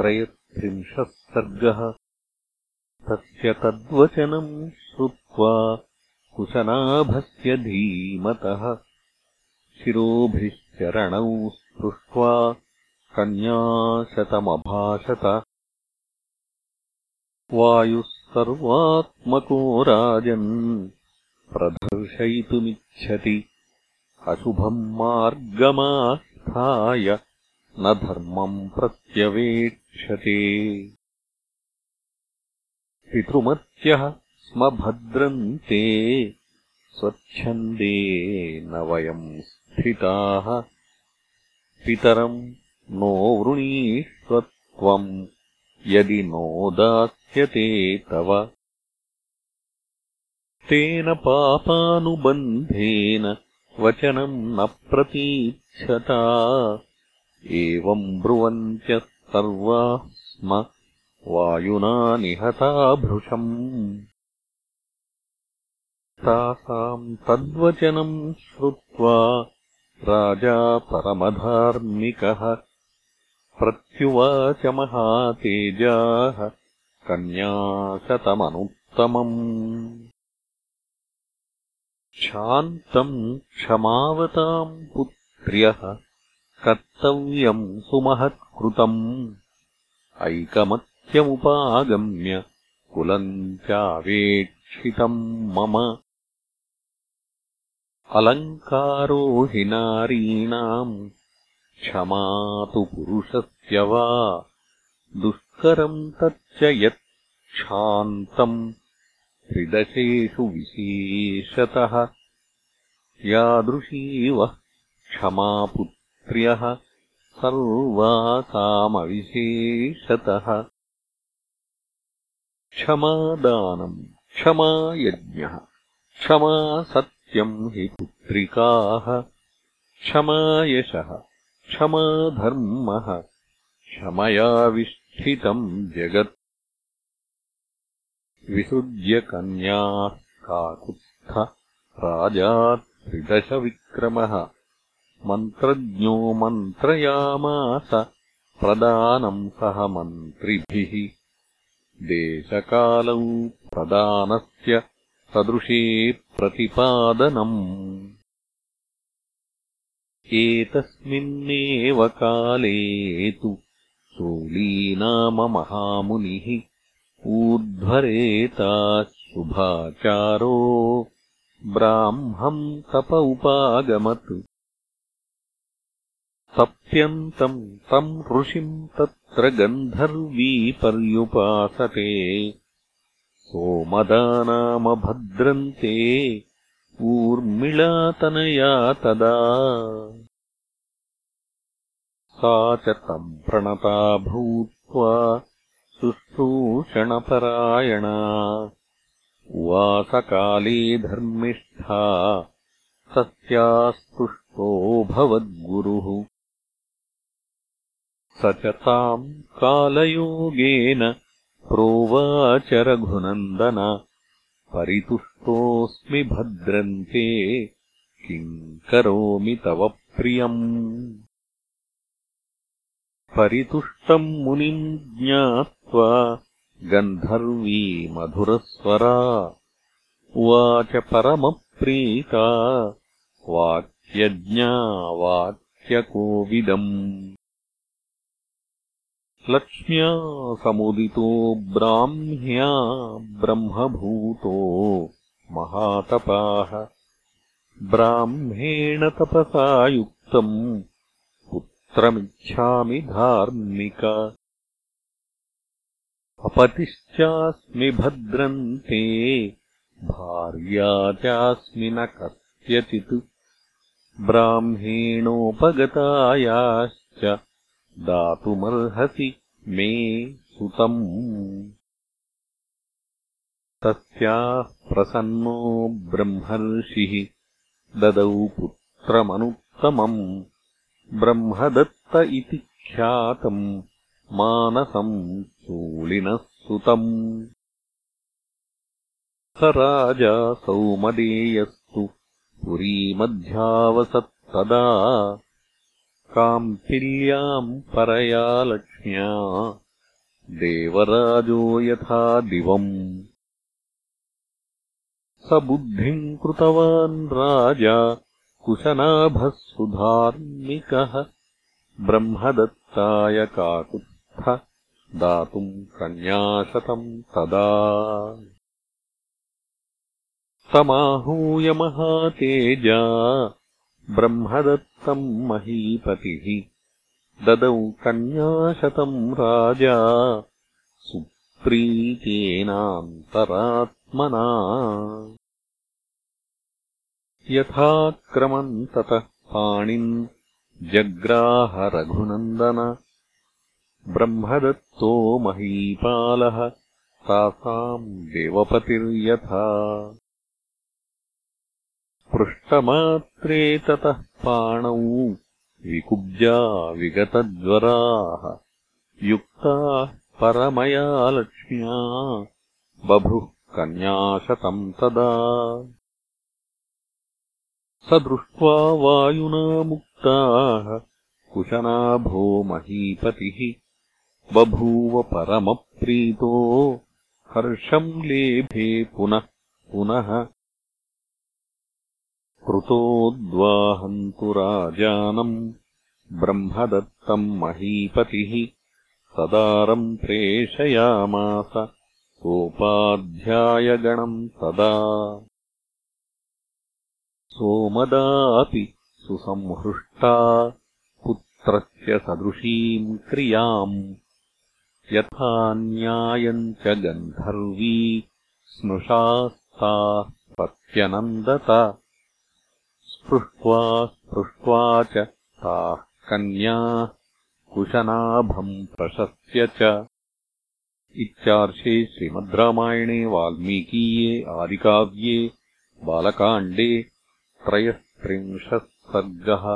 त्रयस्त्रिंशः सर्गः तस्य तद्वचनम् श्रुत्वा कुशनाभस्य धीमतः। शिरोभिश्चरणौ स्पृष्ट्वा कन्याशतमभाषत। वायुः सर्वात्मको राजन् प्रदर्शयितुमिच्छति। अशुभम् मार्गमास्थाय न धर्मम् प्रत्यवेक्षते। पितृमत्यः स्म भद्रन्ते स्वच्छन्दे न वयम् स्थिताः। पितरम् नो वृणीष्वत्वम् यदि नो दास्यते तव। तेन पापानुबन्धेन वचनम् न प्रतीक्षता एवम् ब्रुवन्त्यः सर्वाः स्म वायुना निहता भृशम्। तासाम् तद्वचनम् श्रुत्वा राजा परमधार्मिकः प्रत्युवाच महातेजाः कन्याशतमनुत्तमम्। शान्तम् क्षमावताम् पुत्र्यः कर्तव्यम् सुमहत्कृतम्। ऐकमत्यमुपागम्य कुलम् चावेक्षितम् मम। अलङ्कारो हि नारीणाम् क्षमा तु पुरुषस्य वा। दुष्करम् तच्च यत् क्षान्तम् त्रिदशेषु विशेषतः। यादृशीवः क्षमापुत्र्यः सर्वा कामविशेषतः क्षमादानम् क्षमा यज्ञः क्षमा सत्यम् हि पुत्रिकाः। क्षमायशः क्षमा धर्मः क्षमयाविष्ठितम् जगत्। विसृज्य कन्याः काकुत्स्थ राजा त्रिदशविक्रमः मन्त्रज्ञो मन्त्रयामास प्रदानम् सह मन्त्रिभिः। देशकालौ प्रदानस्य सदृशे प्रतिपादनम्। एतस्मिन्नेव काले तु सोलीनाममहामुनिः ऊर्ध्वरेता शुभाचारो ब्राह्मम् तप उपागमत् सप्यन्तम् तम् ऋषिम् तत्र गन्धर्वी पर्युपासते सोमदानामभद्रन्ते ऊर्मिळातनया तदा। सा च तम् प्रणता भूत्वा शुश्रूषणपरायणा। उवासकाले धर्मिष्ठा भवद्गुरुः स च ताम् कालयोगेन प्रोवाच रघुनन्दन परितुष्टोऽस्मि भद्रन्ते किम् करोमि तव प्रियम्? परितुष्टम् मुनिम् ज्ञात्वा गन्धर्वी मधुरस्वरा। उवाच परमप्रीता वाक्यज्ञा वाक्यकोविदम् लक्ष्म्या समुदितो ब्राह्म्या ब्रह्मभूतो महातपाः। ब्राह्मेण तपसा युक्तम् पुत्रमिच्छामि धार्मिक। अपतिश्चास्मि भद्रन्ते भार्या चास्मि न कस्यचित्। ब्राह्मेणोपगतायाश्च दातुमर्हसि मे सुतम्। तस्याः प्रसन्नो ब्रह्मर्षिः ददौ पुत्रमनुत्तमम्। ब्रह्मदत्त इति ख्यातम् मानसम् चूलिनः सुतम्। स राजा सौमदेयस्तु पुरीमध्यावसत्तदा काम्पिल्याम् परया लक्ष्म्या। देवराजो यथा दिवम्। स बुद्धिम् कृतवान् राजा कुशनाभः सुधार्मिकः ब्रह्मदत्ताय काकुत्थ दातुम् कन्याशतम् तदा तमाहूय महातेजा ब्रह्मदत्तम् महीपतिः। ददौ कन्याशतम् राजा। सुप्रीतेनान्तरात्मना। यथाक्रमम् ततः पाणिन् जग्राहरघुनन्दन। ब्रह्मदत्तो महीपालः तासाम् देवपतिर्यथा पृष्टमात्रे ततः पाणौ विकुब्जा विगतज्वराः। युक्ताः परमया लक्ष्म्या। बभुः कन्याशतम् तदा। स दृष्ट्वा वायुना मुक्ताः। कुशनाभो महीपतिः बभूव परमप्रीतो। हर्षम् लेभे पुनः पुनः कृतोद्वाहन्तु राजानम् ब्रह्मदत्तम् महीपतिः सदारम् प्रेषयामास सोपाध्यायगणम् तदा सोमदापि सुसंहृष्टा पुत्रस्य सदृशीम् क्रियाम् यथा न्यायम् च गन्धर्वी स्नुषास्ताः पत्यनन्दत स्पृष्ट्वा स्पृष्ट्वा च ताः कन्या कुशनाभम् प्रशस्य च। इत्यार्षे श्रीमद्रामायणे वाल्मीकीये आदिकाव्ये बालकाण्डे त्रयस्त्रिंशः सर्गः